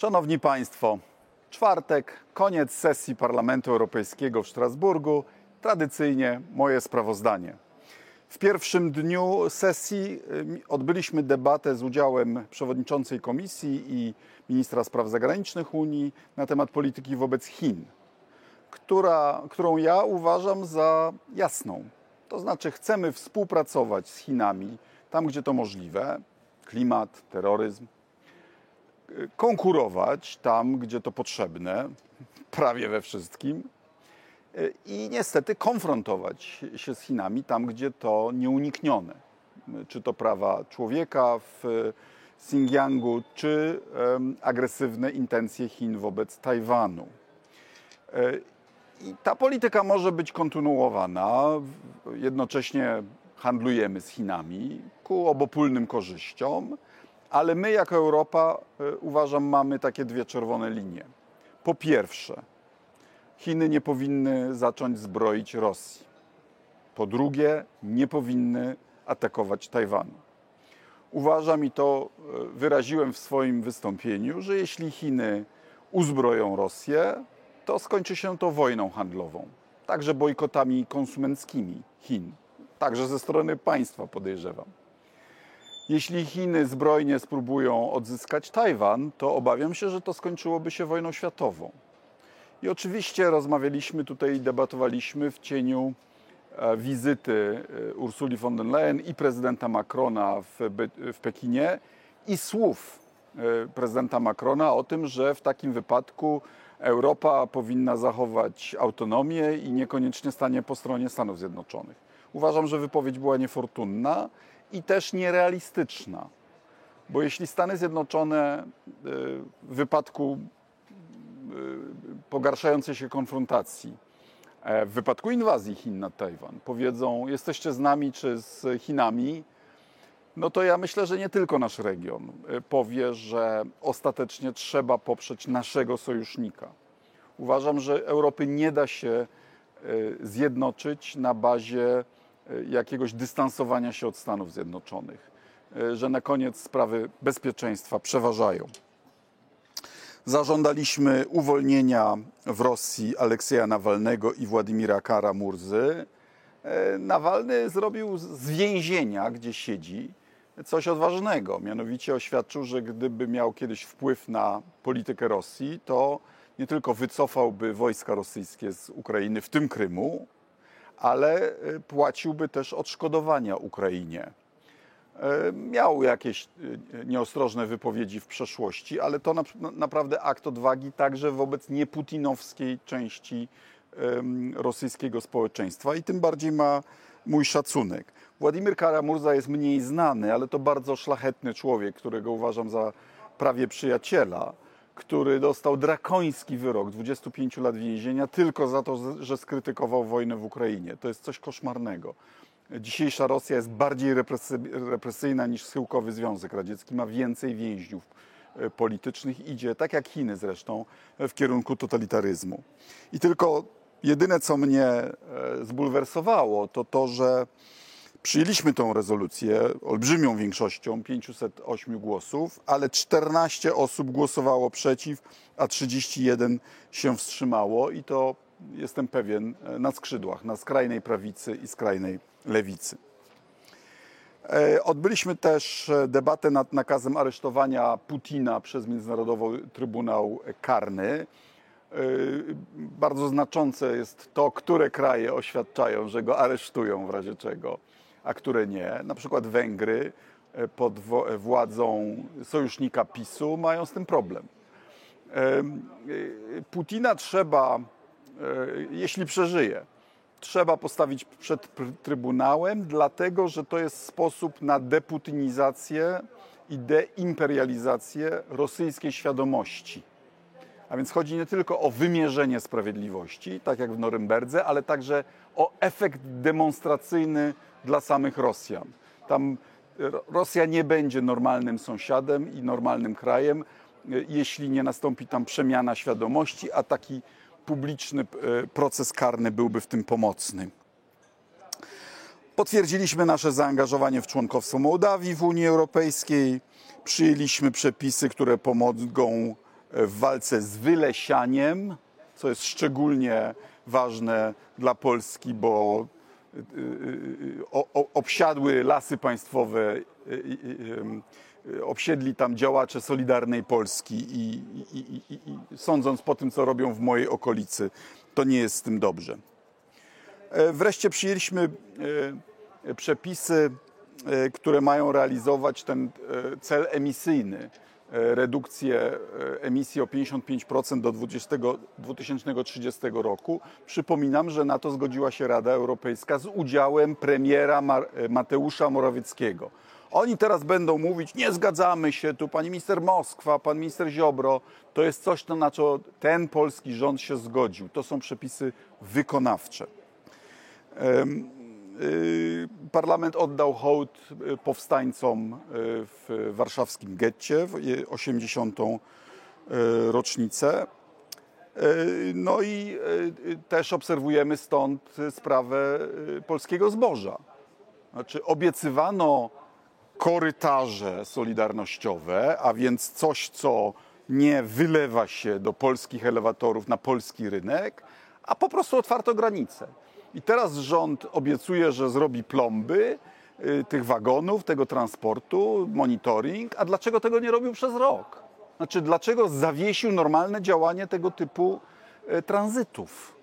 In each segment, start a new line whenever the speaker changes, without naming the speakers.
Szanowni Państwo, czwartek, koniec sesji Parlamentu Europejskiego w Strasburgu. Tradycyjnie moje sprawozdanie. W pierwszym dniu sesji y, odbyliśmy debatę z udziałem przewodniczącej komisji i ministra spraw zagranicznych Unii na temat polityki wobec Chin, która, którą ja uważam za jasną. To znaczy, chcemy współpracować z Chinami tam, gdzie to możliwe klimat, terroryzm konkurować tam, gdzie to potrzebne, prawie we wszystkim, i niestety konfrontować się z Chinami tam, gdzie to nieuniknione. Czy to prawa człowieka w Xinjiangu, czy agresywne intencje Chin wobec Tajwanu. I ta polityka może być kontynuowana. Jednocześnie handlujemy z Chinami ku obopólnym korzyściom ale my jako Europa, e, uważam, mamy takie dwie czerwone linie. Po pierwsze, Chiny nie powinny zacząć zbroić Rosji. Po drugie, nie powinny atakować Tajwanu. Uważam i to e, wyraziłem w swoim wystąpieniu, że jeśli Chiny uzbroją Rosję, to skończy się to wojną handlową, także bojkotami konsumenckimi Chin, także ze strony państwa podejrzewam. Jeśli Chiny zbrojnie spróbują odzyskać Tajwan, to obawiam się, że to skończyłoby się wojną światową. I oczywiście rozmawialiśmy tutaj, debatowaliśmy w cieniu e, wizyty e, Ursuli von der Leyen i prezydenta Macrona w, w Pekinie i słów e, prezydenta Macrona o tym, że w takim wypadku Europa powinna zachować autonomię i niekoniecznie stanie po stronie Stanów Zjednoczonych. Uważam, że wypowiedź była niefortunna i też nierealistyczna. Bo jeśli Stany Zjednoczone y, w wypadku y, pogarszającej się konfrontacji, e, w wypadku inwazji Chin na Tajwan, powiedzą: Jesteście z nami czy z Chinami, no to ja myślę, że nie tylko nasz region y, powie, że ostatecznie trzeba poprzeć naszego sojusznika. Uważam, że Europy nie da się zjednoczyć na bazie jakiegoś dystansowania się od Stanów Zjednoczonych, e, że na koniec sprawy bezpieczeństwa przeważają. Zażądaliśmy uwolnienia w Rosji Aleksieja Nawalnego i Władimira Kara-Murzy. E, Nawalny zrobił z więzienia, gdzie siedzi, coś odważnego. Mianowicie oświadczył, że gdyby miał kiedyś wpływ na politykę Rosji, to nie tylko wycofałby wojska rosyjskie z Ukrainy, w tym Krymu, ale y, płaciłby też odszkodowania Ukrainie. Y, miał jakieś y, nieostrożne wypowiedzi w przeszłości, ale to naprawdę akt odwagi także wobec nieputinowskiej części rosyjskiego społeczeństwa i tym bardziej ma mój szacunek. Władimir Karamurza jest mniej znany, ale to bardzo szlachetny człowiek, którego uważam za prawie przyjaciela który dostał drakoński wyrok 25 lat więzienia tylko za to, że skrytykował wojnę w Ukrainie. To jest coś koszmarnego. Dzisiejsza Rosja jest bardziej represyjna niż schyłkowy Związek Radziecki, ma więcej więźniów e, politycznych, idzie, tak jak Chiny zresztą, w kierunku totalitaryzmu. I tylko jedyne, co mnie e, zbulwersowało, to to, że Przyjęliśmy tę rezolucję olbrzymią większością 508 głosów, ale 14 osób głosowało przeciw, a 31 się wstrzymało i to jestem pewien na skrzydłach, na skrajnej prawicy i skrajnej lewicy. E, odbyliśmy też debatę nad nakazem aresztowania Putina przez Międzynarodowy Trybunał Karny. E, bardzo znaczące jest to, które kraje oświadczają, że go aresztują w razie czego a które nie. Na przykład Węgry e, pod władzą sojusznika PiSu mają z tym problem. E, Putina trzeba, e, jeśli przeżyje, trzeba postawić przed Trybunałem, dlatego że to jest sposób na deputinizację i deimperializację rosyjskiej świadomości. A więc chodzi nie tylko o wymierzenie sprawiedliwości, tak jak w Norymberdze, ale także o efekt demonstracyjny dla samych Rosjan. Tam Rosja nie będzie normalnym sąsiadem i normalnym krajem, jeśli nie nastąpi tam przemiana świadomości, a taki publiczny e, proces karny byłby w tym pomocny. Potwierdziliśmy nasze zaangażowanie w członkostwo Mołdawii w Unii Europejskiej. Przyjęliśmy przepisy, które pomogą w walce z wylesianiem, co jest szczególnie ważne dla Polski, bo obsiadły lasy państwowe, obsiedli tam działacze Solidarnej Polski i, i, i, i sądząc po tym, co robią w mojej okolicy, to nie jest z tym dobrze. E, wreszcie przyjęliśmy e, przepisy, e, które mają realizować ten cel emisyjny redukcję emisji o 55% do 20, 2030 roku. Przypominam, że na to zgodziła się Rada Europejska z udziałem premiera Mateusza Morawieckiego. Oni teraz będą mówić, nie zgadzamy się, tu pani minister Moskwa, pan minister Ziobro, to jest coś, na co ten polski rząd się zgodził. To są przepisy wykonawcze. Y, parlament oddał hołd y, powstańcom y, w warszawskim getcie w 80. rocznicę. No i też obserwujemy stąd sprawę polskiego zboża. Znaczy obiecywano korytarze solidarnościowe, a więc coś, co nie wylewa się do polskich elewatorów na polski rynek, a po prostu otwarto granice. I teraz rząd obiecuje, że zrobi plomby y, tych wagonów, tego transportu, monitoring. A dlaczego tego nie robił przez rok? Znaczy, dlaczego zawiesił normalne działanie tego typu y, tranzytów?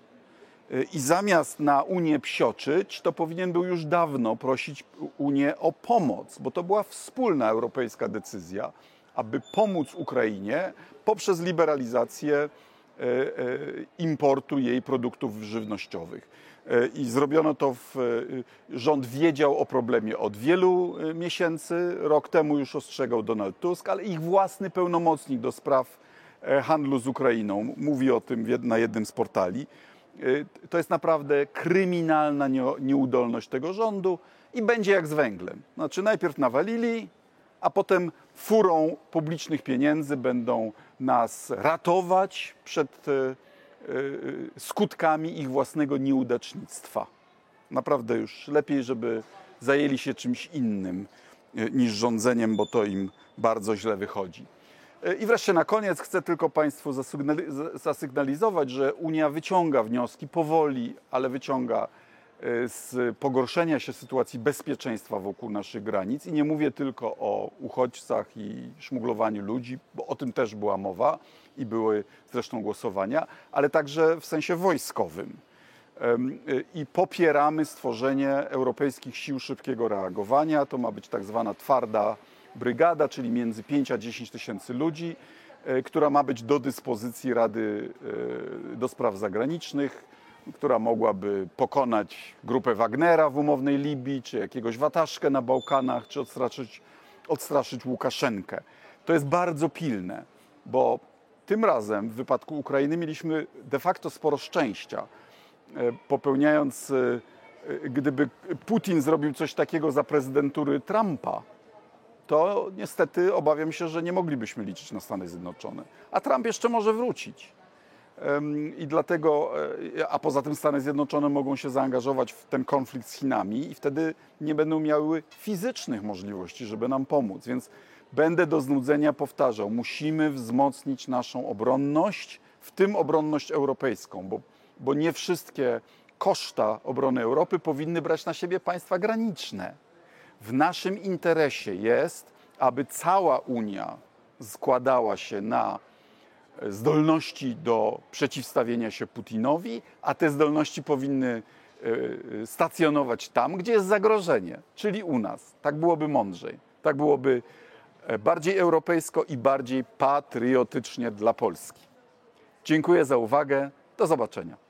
Y, I zamiast na Unię psioczyć, to powinien był już dawno prosić Unię o pomoc, bo to była wspólna europejska decyzja, aby pomóc Ukrainie poprzez liberalizację importu jej produktów żywnościowych. E, i zrobiono to w, e, rząd wiedział o problemie od wielu e, miesięcy. Rok temu już ostrzegał Donald Tusk, ale ich własny pełnomocnik do spraw handlu z Ukrainą mówi o tym na jednym z portali. To jest naprawdę kryminalna nieudolność tego rządu i będzie jak z węglem. Znaczy najpierw nawalili, a potem furą publicznych pieniędzy będą nas ratować przed skutkami ich własnego nieudacznictwa. Naprawdę już lepiej, żeby zajęli się czymś innym y, niż rządzeniem, bo to im bardzo źle wychodzi. Y, I wreszcie na koniec chcę tylko Państwu zasygnalizować, że Unia wyciąga wnioski powoli, ale wyciąga z pogorszenia się sytuacji bezpieczeństwa wokół naszych granic. I nie mówię tylko o uchodźcach i szmuglowaniu ludzi, bo o tym też była mowa i były zresztą głosowania, ale także w sensie wojskowym. I popieramy stworzenie europejskich sił szybkiego reagowania. To ma być tak zwana twarda brygada, czyli między 5 a 10 tysięcy ludzi, e, która ma być do dyspozycji Rady do Spraw Zagranicznych która mogłaby pokonać grupę Wagnera w umownej Libii, czy jakiegoś Wataszkę na Bałkanach, czy odstraszyć, odstraszyć Łukaszenkę. To jest bardzo pilne, bo tym razem w wypadku Ukrainy mieliśmy de facto sporo szczęścia. E, popełniając, e, e, gdyby Putin zrobił coś takiego za prezydentury Trumpa, to niestety obawiam się, że nie moglibyśmy liczyć na Stany Zjednoczone. A Trump jeszcze może wrócić. I dlatego, e, a poza tym Stany Zjednoczone mogą się zaangażować w ten konflikt z Chinami i wtedy nie będą miały fizycznych możliwości, żeby nam pomóc. Więc będę do znudzenia powtarzał, musimy wzmocnić naszą obronność, w tym obronność europejską, bo, bo nie wszystkie koszta obrony Europy powinny brać na siebie państwa graniczne. W naszym interesie jest, aby cała Unia składała się na zdolności do przeciwstawienia się Putinowi, a te zdolności powinny e, stacjonować tam, gdzie jest zagrożenie, czyli u nas. Tak byłoby mądrzej. Tak byłoby e, bardziej europejsko i bardziej patriotycznie dla Polski. Dziękuję za uwagę. Do zobaczenia.